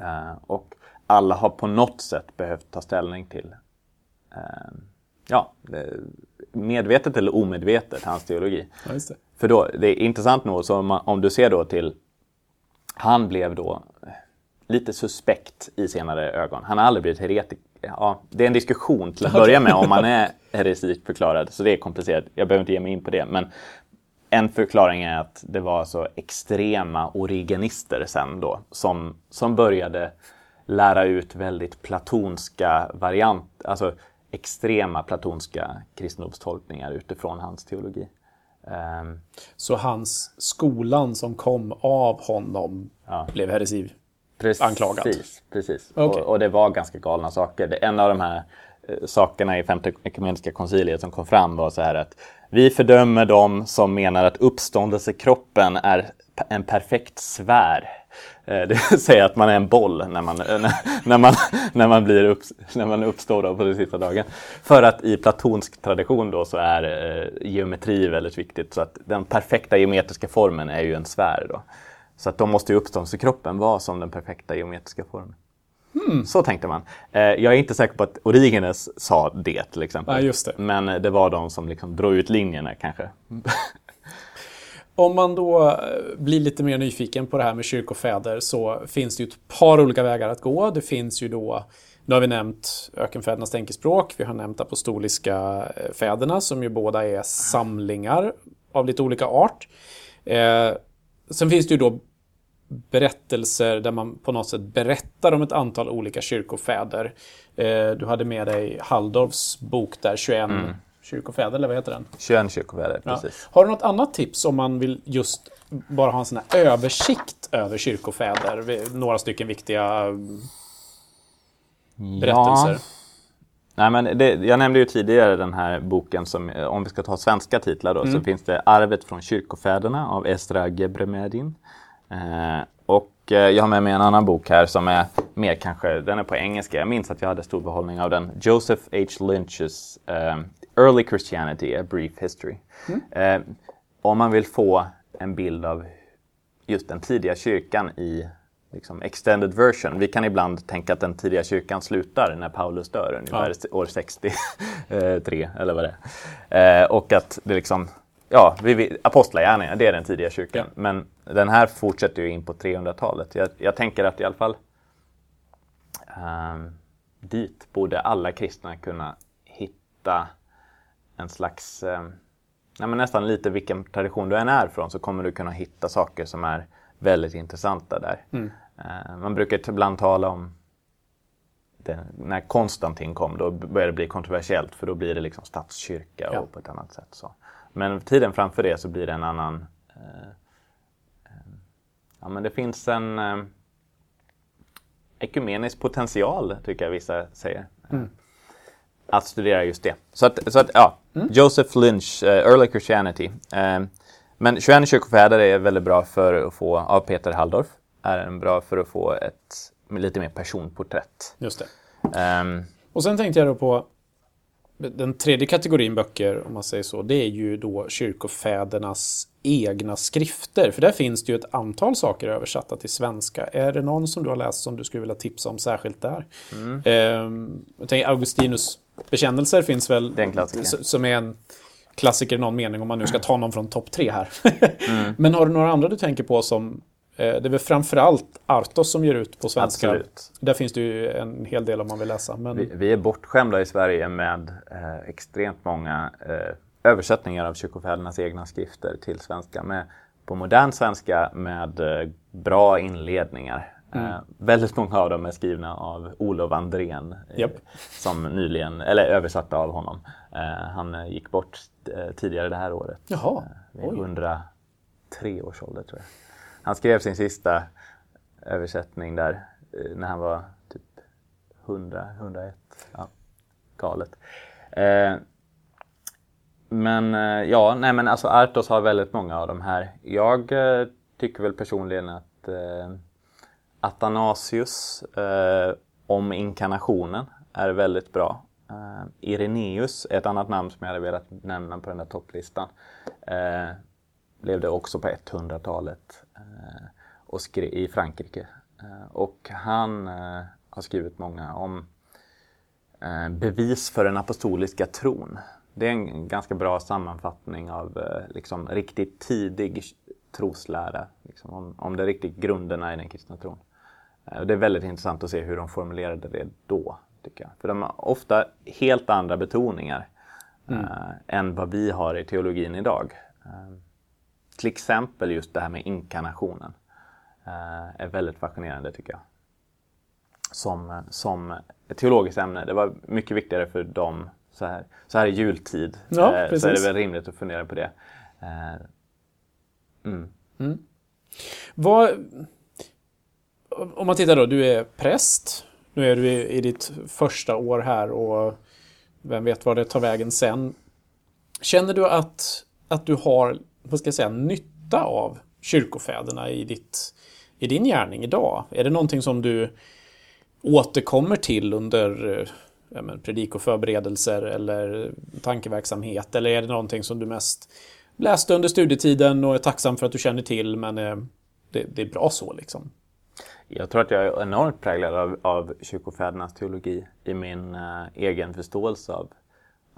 S2: Uh, och alla har på något sätt behövt ta ställning till, uh, ja, medvetet eller omedvetet, hans teologi.
S1: Ja, det.
S2: För då, det är intressant nog, så om, man, om du ser då till, han blev då lite suspekt i senare ögon. Han har aldrig blivit heretiker. Ja, det är en diskussion till att börja med om man är [LAUGHS] heresikförklarad, så det är komplicerat. Jag behöver inte ge mig in på det. Men en förklaring är att det var så extrema origenister sen då som, som började lära ut väldigt platonska varianter, alltså extrema platonska kristendomstolkningar utifrån hans teologi. Um,
S1: så hans skolan som kom av honom ja. blev heresi
S2: precis,
S1: anklagad?
S2: Precis, okay. och, och, det var ganska galna saker. En av de här eh, sakerna i femte ekumeniska konciliet som kom fram var så här att vi fördömer dem som menar att uppståndelsekroppen är en perfekt sfär. Eh, [LAUGHS] det vill säga att man är en boll när man, eh, när, man, [LAUGHS] när man, blir upp, när man uppstår på den sista dagen. För att i platonsk tradition då så är geometri väldigt viktigt. Så att den perfekta geometriska formen är ju en sfär. Då. Så att då måste ju uppståndelsekroppen vara som den perfekta geometriska formen. Hmm. Så tänkte man. Eh, jag är inte säker på att Origenes sa det till exempel.
S1: Ja, just det.
S2: Men det var de som liksom drog ut linjerna kanske. [LAUGHS]
S1: Om man då eh, blir lite mer nyfiken på det här med kyrkofäder så finns det ju ett par olika vägar att gå. Det finns ju då, nu har vi nämnt ökenfädernas tänkespråk, vi har nämnt apostoliska eh, fäderna som ju båda är samlingar av lite olika art. Eh, sen finns det ju då berättelser där man på något sätt berättar om ett antal olika kyrkofäder. Eh, du hade med dig Halldorfs bok där, 21 mm. kyrkofäder, eller vad heter den?
S2: 21 kyrkofäder, precis.
S1: Har du något annat tips om man vill just bara ha en sån här översikt över kyrkofäder? Några stycken viktiga berättelser. Ja.
S2: Nej, men det, jag nämnde ju tidigare den här boken som, om vi ska ta svenska titlar då, mm. så finns det Arvet från kyrkofäderna av Estra Gebremedin. Eh, och eh, jag har med mig en annan bok här som är mer kanske, den är på engelska. Jag minns att jag hade stor behållning av den. Joseph H. Lynch's um, Early Christianity, A Brief History. Mm. Eh, om man vill få en bild av just den tidiga kyrkan i liksom, extended version. Vi kan ibland tänka att den tidiga kyrkan slutar när Paulus dör, ungefär ja. år 63 eller vad det är. Eh, och att det liksom ja, vi, apostlagärningarna, det är den tidiga kyrkan. Ja. Men den här fortsätter ju in på 300-talet. Jag, jag, tänker att i alla fall um, dit borde alla kristna kunna hitta en slags, um, ja, nästan lite vilken tradition du än är från så kommer du kunna hitta saker som är väldigt intressanta där. Mm. Uh, man brukar ibland tala om det, när Konstantin kom, då började det bli kontroversiellt för då blir det liksom statskyrka ja. och på ett annat sätt. Så. Men tiden framför det så blir det en annan... Eh, ja, men det finns en eh, ekumenisk potential, tycker jag vissa säger. Mm. att studera just det. Så att, så att ja, Joseph Lynch, uh, Early Christianity. Uh, men 21 kyrkofäder är väldigt bra för att få, av Peter Halldorf, är en bra för att få ett lite mer personporträtt.
S1: Just det.
S2: Um,
S1: och sen tänkte jag då på den tredje kategorin böcker, om man säger så, det är ju då kyrkofädernas egna skrifter. För där finns det ju ett antal saker översatta till svenska. Är det någon som du har läst som du skulle vilja tipsa om särskilt där? Mm. Eh, jag tänker Augustinus bekännelser finns väl, som är en klassiker i någon mening om man nu ska [CLEARS THROAT] ta någon från topp tre här. mm. [LAUGHS] Men har du några andra du tänker på som det är väl framförallt Artos som ger ut på svenska.
S2: Absolut.
S1: Där finns det ju en hel del om man vill läsa. Men...
S2: Vi, vi är bortskämda i Sverige med eh, extremt många eh, översättningar av kyrkofädernas egna skrifter till svenska. Med, på modern svenska med eh, bra inledningar. Mm. Eh, väldigt många av dem är skrivna av Olof Andrén.
S1: Yep.
S2: Som nyligen, eller översatta av honom. han gick bort tidigare det här året.
S1: Jaha.
S2: vid 103 års ålder tror jag. Han skrev sin sista översättning där eh, när han var typ 100, 101. Ja, galet. Eh, men eh, ja, nej men alltså Artos har väldigt många av de här. Jag eh, tycker väl personligen att eh, Athanasius eh, om inkarnationen är väldigt bra. Eh, Ireneus är ett annat namn som jag hade velat nämna på den där topplistan. Eh, Uh, levde också på 100-talet eh, och skrev i Frankrike. Eh, och han eh, har skrivit många om bevis för den apostoliska tron. Det är en ganska bra sammanfattning av liksom, riktigt tidig troslära, liksom, om, om de riktigt grunderna i den kristna tron. Det är väldigt intressant att se hur de formulerade det då, tycker jag. För de har ofta helt andra betoningar mm. äh, än vad vi har i teologin idag. Till exempel just det här med inkarnationen. Eh, är väldigt fascinerande tycker jag. Som, som ett teologiskt ämne. Det var mycket viktigare för dem så här, så här i jultid.
S1: Ja, eh,
S2: så är det väl rimligt att fundera på det. Eh,
S1: mm. Mm. Vad, om man tittar då, du är präst. Nu är du i, i ditt första år här och vem vet vad det tar vägen sen. Känner du att, att du har vad ska jag säga, nytta av kyrkofäderna i, ditt, i din gärning idag? Är det någonting som du återkommer till under eh, ja, men, predikoförberedelser eller tankeverksamhet? Eller är det någonting som du mest läste under studietiden och är tacksam för att du känner till men eh, det, det, är bra så liksom?
S2: Jag tror att jag är enormt präglad av, av kyrkofädernas teologi i min eh, egen förståelse av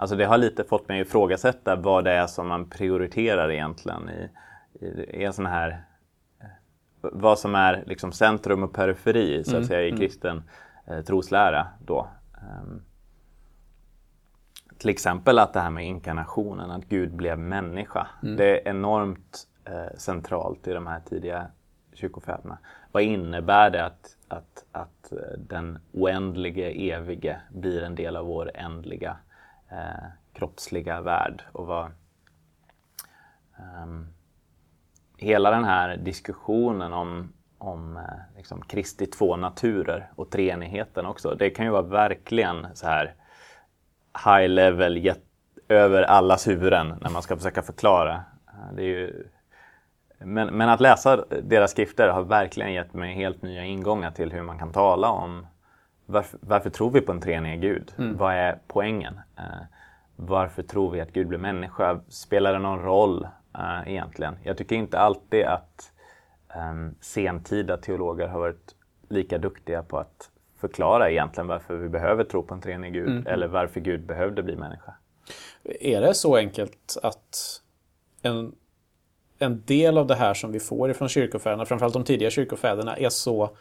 S2: Alltså det har lite fått mig att ifrågasätta vad det är som man prioriterar egentligen i, i, en sån här vad som är liksom centrum och periferi så att mm. säga i mm. kristen eh, troslära då. Um, till exempel att det här med inkarnationen, att Gud blev människa. Mm. Det är enormt eh, centralt i de här tidiga kyrkofäderna. Vad innebär det att, att, att eh, den oändlige, evige blir en del av vår ändliga eh, kroppsliga värld. Och vad, um, hela den här diskussionen om, om eh, liksom Kristi två naturer och treenigheten också. Det kan ju vara verkligen så här high level, över allas huvuden när man ska försöka förklara. Eh, det är ju, men, men, att läsa deras skrifter har verkligen gett mig helt nya ingångar till hur man kan tala om varför, varför tror vi på en treenig Gud? Mm. Vad är poängen? Uh, varför tror vi att Gud blir människa? Spelar det någon roll uh, egentligen? Jag tycker inte alltid att um, sentida teologer har varit lika duktiga på att förklara egentligen varför vi behöver tro på en treenig Gud mm. eller varför Gud behövde bli människa.
S1: Är det så enkelt att en, en del av det här som vi får ifrån kyrkofäderna, framförallt de tidiga kyrkofäderna, är så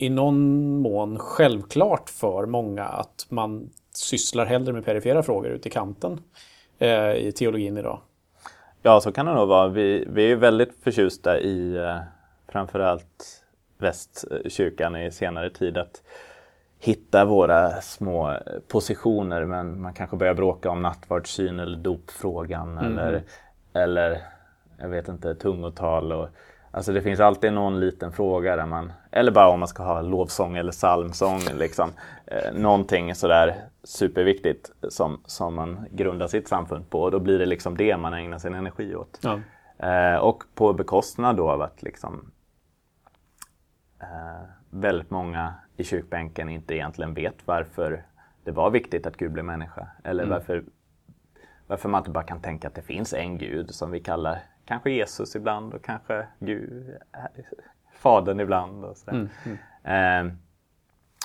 S1: i någon mån självklart för många att man sysslar hellre med perifera frågor ute i kanten eh, i teologin idag.
S2: Ja, så kan det nog vara. Vi, vi är väldigt förtjusta i eh, framförallt västkyrkan i senare tid att hitta våra små positioner men man kanske börjar bråka om nattvardssyn eller dopfrågan mm. eller, eller jag vet inte, tungotal och Alltså det finns alltid någon liten fråga där man, eller bara om man ska ha lovsång eller psalmsång, liksom. Eh, någonting sådär superviktigt som, som man grundar sitt samfund på. Och då blir det liksom det man ägnar sin energi åt.
S1: Ja.
S2: Eh, och på bekostnad då av att liksom eh, väldigt många i kyrkbänken inte egentligen vet varför det var viktigt att Gud blev människa. Eller
S1: Mm.
S2: varför, varför man inte bara kan tänka att det finns en Gud som vi kallar kanske Jesus ibland och kanske Gud, Fadern ibland. Och, sådär. Eh,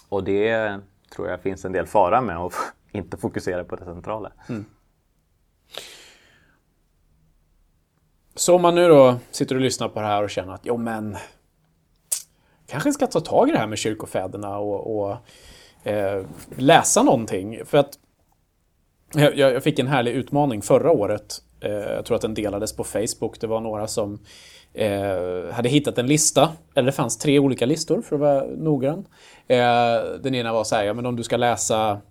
S2: och det tror jag finns en del fara med att [LAUGHS] inte fokusera på det centrala.
S1: Så om man nu då sitter och lyssnar på det här och känner att jo men kanske ska ta tag i det här med kyrkofäderna och, och eh, läsa någonting. För att jag, jag fick en härlig utmaning förra året. Eh, jag tror att den delades på Facebook. Det var några som eh, hade hittat en lista. Eller det fanns tre olika listor för att vara noggrann. Eh, den ena var så här, ja men om du ska läsa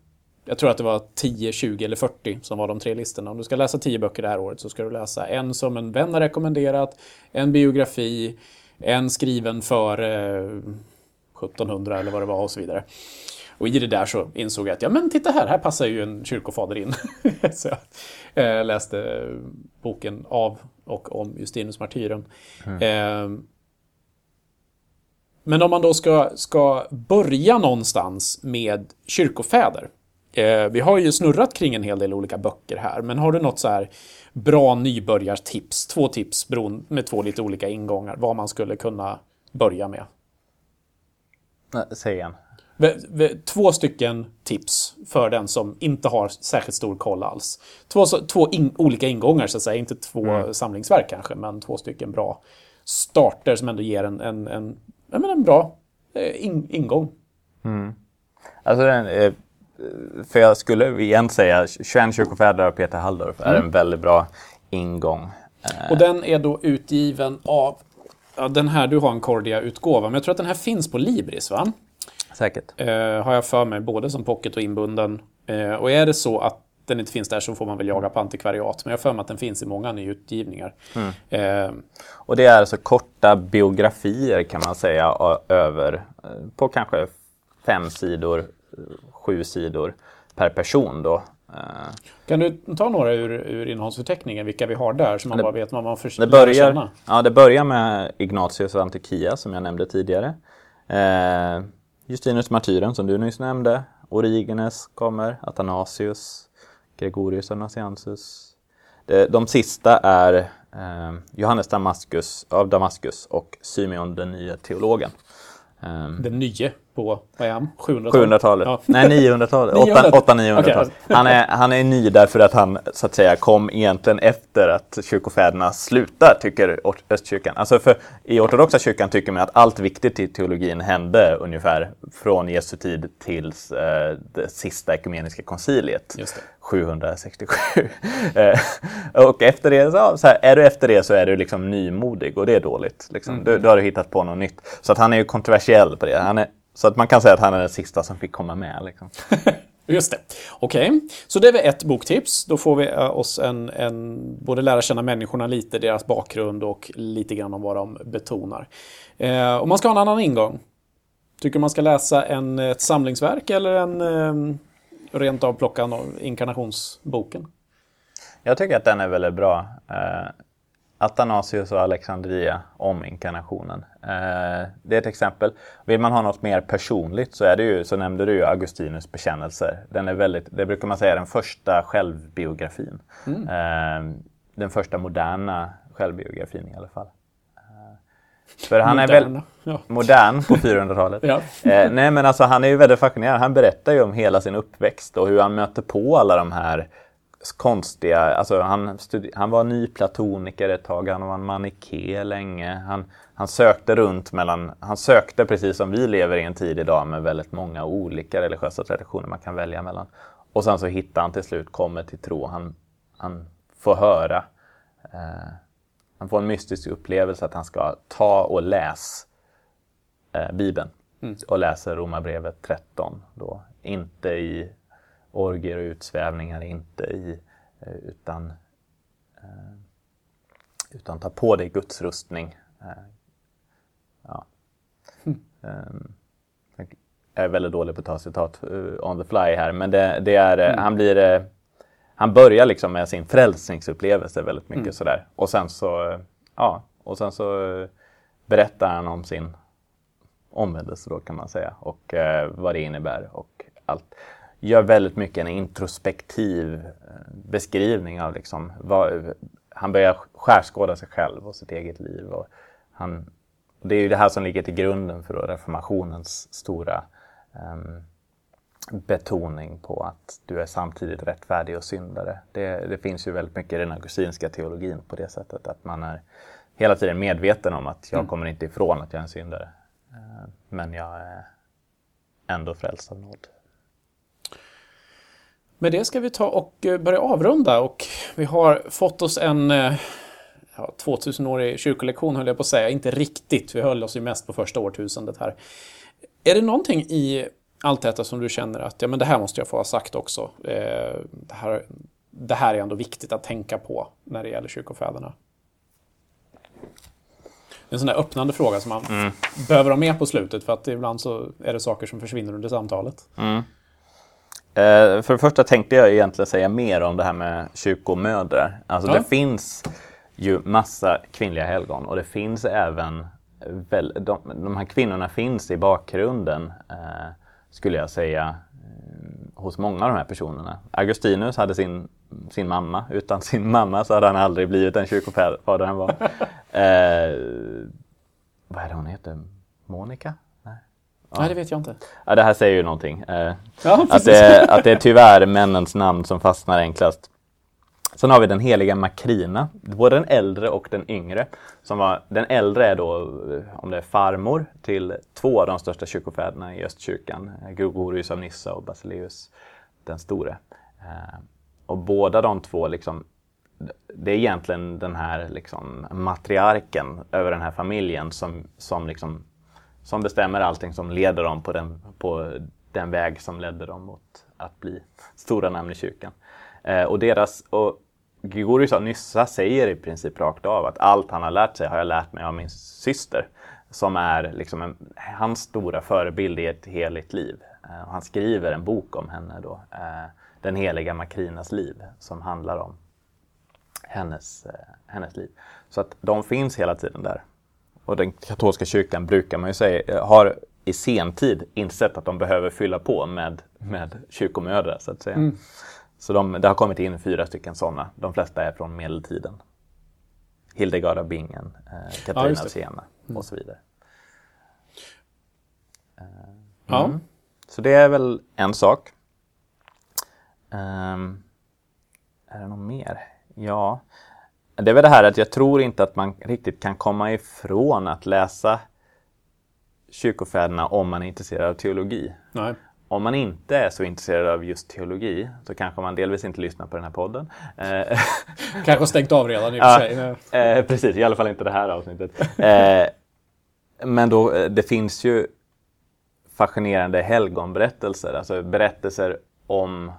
S1: jag tror att det var 10, 20 eller 40 som var de tre listorna. Om du ska läsa 10 böcker det här året så ska du läsa en som en vän har rekommenderat, en biografi, en skriven före eh, 1700 eller vad det var och så vidare. Och i det där så insåg jag att ja men titta här, här passar ju en kyrkofader in. [LAUGHS] så jag eh, läste boken av och om Justinus martyren. Eh, men om man då ska, ska börja någonstans med kyrkofäder. Eh, vi har ju snurrat kring en hel del olika böcker här, men har du något så här bra nybörjartips? Två tips med två lite olika ingångar, vad man skulle kunna börja med.
S2: Nej, Säg igen.
S1: Två stycken tips för den som inte har särskilt stor koll alls. Två, två in, olika ingångar så att säga, inte två samlingsverk kanske, men två stycken bra starter som ändå ger en, en, en, ja, men en bra eh, in, ingång.
S2: Alltså den, eh, för jag skulle igen säga 21 kyrkofäder av Peter Halldorf är en väldigt bra ingång.
S1: Och den är då utgiven av, ja, den här, du har en Cordia-utgåva, men jag tror att den här finns på Libris va?
S2: Säkert.
S1: Eh, har jag för mig, både som pocket och inbunden. Eh, och är det så att den inte finns där så får man väl jaga på antikvariat. Men jag har för mig att den finns i många nyutgivningar. Eh,
S2: Och det är alltså korta biografier kan man säga över eh, på kanske fem sidor, sju sidor per person då. Eh,
S1: kan du ta några ur, ur innehållsförteckningen, vilka vi har där, så man bara vet vad man för,
S2: Det börjar,
S1: känna?
S2: ja, det börjar med Ignatius av Antiochia som jag nämnde tidigare. Eh, Justinus martyren som du nyss nämnde. Origenes kommer, Athanasius, Gregorius av Nazianzus. De, de sista är eh, Johannes Damaskus, av Damaskus och Symeon ehm, den nye teologen. Eh,
S1: Den nye på, vad är han? 700-talet?
S2: 700-talet.
S1: Ja.
S2: Nej, 900-talet.
S1: 900.
S2: 800-900-talet.
S1: Okej.
S2: Han, är, han är ny därför att han så att säga kom egentligen efter att kyrkofäderna slutar, tycker östkyrkan. Alltså för i ortodoxa kyrkan tycker man att allt viktigt i teologin hände ungefär från Jesu tid tills eh, det sista ekumeniska konciliet.
S1: Just det.
S2: 767. [LAUGHS] Eh, och efter det, så, så här, är du efter det så är du liksom nymodig och det är dåligt. Liksom. Du, då har du hittat på något nytt. Så att han är ju kontroversiell på det. Han är, så att man kan säga att han är den sista som fick komma med. Liksom. [LAUGHS]
S1: Just det. Okej, så det är väl ett boktips. Då får vi eh, oss en, en, både lära känna människorna lite, deras bakgrund och lite grann om vad de betonar. Eh, om man ska ha en annan ingång, tycker man ska läsa en, ett samlingsverk eller en eh, rent av plocka en inkarnationsboken?
S2: Jag tycker att den är väldigt bra. Eh, Athanasius och Alexandria om inkarnationen. Eh, det är ett exempel. Vill man ha något mer personligt så är det ju, så nämnde du ju Augustinus bekännelser. Den är väldigt, det brukar man säga är den första självbiografin. Eh, den första moderna självbiografin i alla fall. Eh, för han är väl.
S1: Ja.
S2: modern på 400-talet. [LAUGHS]
S1: Ja.
S2: Eh, nej men alltså han är ju väldigt fascinerande. Han berättar ju om hela sin uppväxt och hur han möter på alla de här konstiga, alltså han, han var nyplatoniker ett tag, han var en maniké länge. Han, han sökte runt mellan, han sökte precis som vi lever i en tid idag med väldigt många olika religiösa traditioner man kan välja mellan. Och sen så hittar han till slut, kommer till tro, han, han får höra, eh, han får en mystisk upplevelse att han ska ta och läsa eh, Bibeln och läser Romarbrevet 13. Då. Inte i orgier och utsvävningar, inte i, eh, utan, eh, utan ta på dig Guds rustning. Eh, Um, [LAUGHS] jag är väldigt dålig på att ta citat on the fly här, men det, det är, mm. han blir... Han börjar liksom med sin frälsningsupplevelse väldigt mycket mm. sådär. Och sen så, ja, och sen så berättar han om sin omvändelse då kan man säga och vad det innebär och allt. Gör väldigt mycket en introspektiv beskrivning av liksom vad, han börjar skärskåda sig själv och sitt eget liv. Och han, det är ju det här som ligger till grunden för reformationens stora um, betoning på att du är samtidigt rättfärdig och syndare. Det, det finns ju väldigt mycket i den augustinska teologin på det sättet att man är hela tiden medveten om att jag mm. kommer inte ifrån att jag är en syndare. Uh, men jag är ändå frälst av nåd.
S1: Med det ska vi ta och eh, börja avrunda och vi har fått oss en eh, ja, 2000-årig kyrkolektion höll jag på att säga, inte riktigt, vi höll oss ju mest på första årtusendet här. Är det någonting i allt detta som du känner att ja, men det här måste jag få ha sagt också? Eh, det, här, det här är ändå viktigt att tänka på när det gäller kyrkofäderna. En sån där öppnande fråga som man mm. behöver ha med på slutet för att ibland så är det saker som försvinner under samtalet. Mm.
S2: Eh, för det första tänkte jag egentligen säga mer om det här med kyrkomödrar. Alltså ja. det finns ju massa kvinnliga helgon och det finns även väl, de, de här kvinnorna finns i bakgrunden eh, skulle jag säga eh, hos många av de här personerna. Augustinus hade sin, sin mamma. Utan [LAUGHS] sin mamma så hade han aldrig blivit den kyrkofader han var. [LAUGHS] eh, vad är det hon heter? Monica?
S1: Nej. Ja. Nej, det vet jag inte.
S2: Ja, det här säger ju någonting. Eh, ja, att, det, att det är tyvärr männens namn som fastnar enklast. Sen har vi den heliga Makrina, både den äldre och den yngre. Som var, den äldre är då, om det är farmor, till två av de största kyrkofäderna i östkyrkan. Gregorius av Nyssa och Basileus den store. Eh, och båda de två, liksom, det är egentligen den här liksom, matriarken över den här familjen som, som, liksom, som bestämmer allting som leder dem på den, på den väg som ledde dem mot att bli stora namn i kyrkan. Eh, och, deras, och Gregorius av Nyssa säger i princip rakt av att allt han har lärt sig har jag lärt mig av min syster. Som är liksom en, hans stora förebild i ett heligt liv. Eh, han skriver en bok om henne då. Eh, den heliga Makrinas liv som handlar om hennes, eh, hennes liv. Så att de finns hela tiden där. Och den katolska kyrkan brukar man ju säga har i sentid insett att de behöver fylla på med, med kyrkomödrar så att säga. Mm. Så de, det har kommit in fyra stycken sådana. De flesta är från medeltiden. Hildegard av Bingen, eh, Katarina ja, av Siena mm. och så vidare. Eh, ja. Mm. Så det är väl en sak. Um, är det något mer? Ja, det är väl det här att jag tror inte att man riktigt kan komma ifrån att läsa kyrkofäderna om man är intresserad av teologi. Nej. Om man inte är så intresserad av just teologi så kanske man delvis inte lyssnar på den här podden.
S1: Eh, [LAUGHS] kanske stängt av redan i och för sig.
S2: Ja, eh, precis, i alla fall inte det här avsnittet. Eh, men då, det finns ju fascinerande helgonberättelser, alltså berättelser om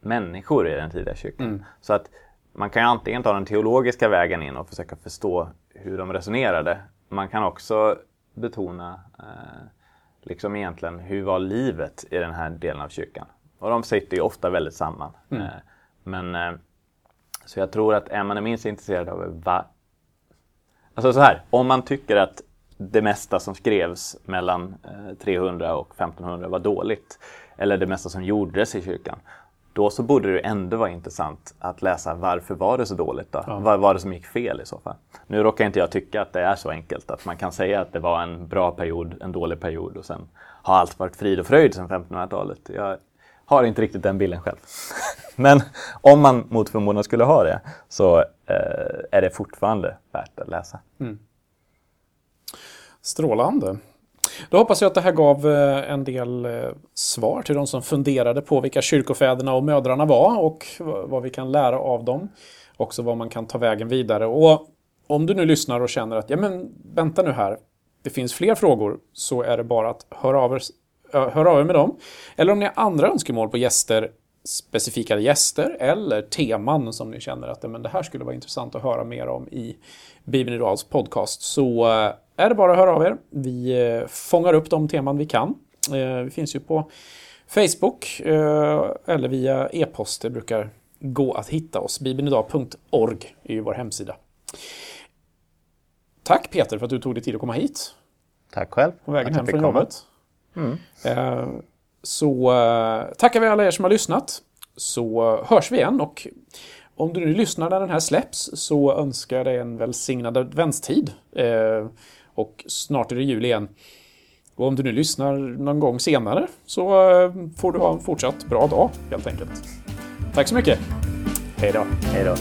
S2: människor i den tidiga kyrkan. Mm. Så att man kan antingen ta den teologiska vägen in och försöka förstå hur de resonerade. Man kan också betona eh, liksom egentligen hur var livet i den här delen av kyrkan? Och de sitter ju ofta väldigt samman. Mm. Eh, men eh, så jag tror att är man är minst intresserad av vad... Alltså så här, om man tycker att det mesta som skrevs mellan 300 eh, och 1500 var dåligt, eller det mesta som gjordes i kyrkan, då så borde det ändå vara intressant att läsa varför var det så dåligt då? Ja. Vad var det som gick fel i så fall? Nu råkar inte jag tycka att det är så enkelt att man kan säga att det var en bra period, en dålig period och sen har allt varit frid och fröjd sedan 1500-talet. Jag har inte riktigt den bilden själv. [LAUGHS] Men om man mot förmodan skulle ha det så eh, är det fortfarande värt att läsa. Mm.
S1: Strålande. Då hoppas jag att det här gav eh, en del eh, svar till de som funderade på vilka kyrkofäderna och mödrarna var och vad vi kan lära av dem. Också vad man kan ta vägen vidare. Och om du nu lyssnar och känner att ja men vänta nu här, det finns fler frågor så är det bara att höra av er, höra av er med dem. Eller om ni har andra önskemål på gäster, specifika gäster eller teman som ni känner att men det här skulle vara intressant att höra mer om i Bibeln Idags podcast så eh, är det bara att höra av er. Vi eh, fångar upp de teman vi kan. Eh, vi finns ju på Facebook eh, eller via e-post. Det brukar gå att hitta oss. bibelnidag.org är ju vår hemsida. Tack Peter för att du tog dig tid att komma hit.
S2: Tack själv.
S1: På vägen hem från jobbet. Mm. Så tackar vi alla er som har lyssnat. Så hörs vi igen och om du nu lyssnar när den här släpps så önskar jag dig en välsignad adventstid. Och snart är det jul igen. Och om du nu lyssnar någon gång senare så eh, får du ha en fortsatt bra dag helt enkelt. Tack så mycket. Hej då.
S2: Hej då.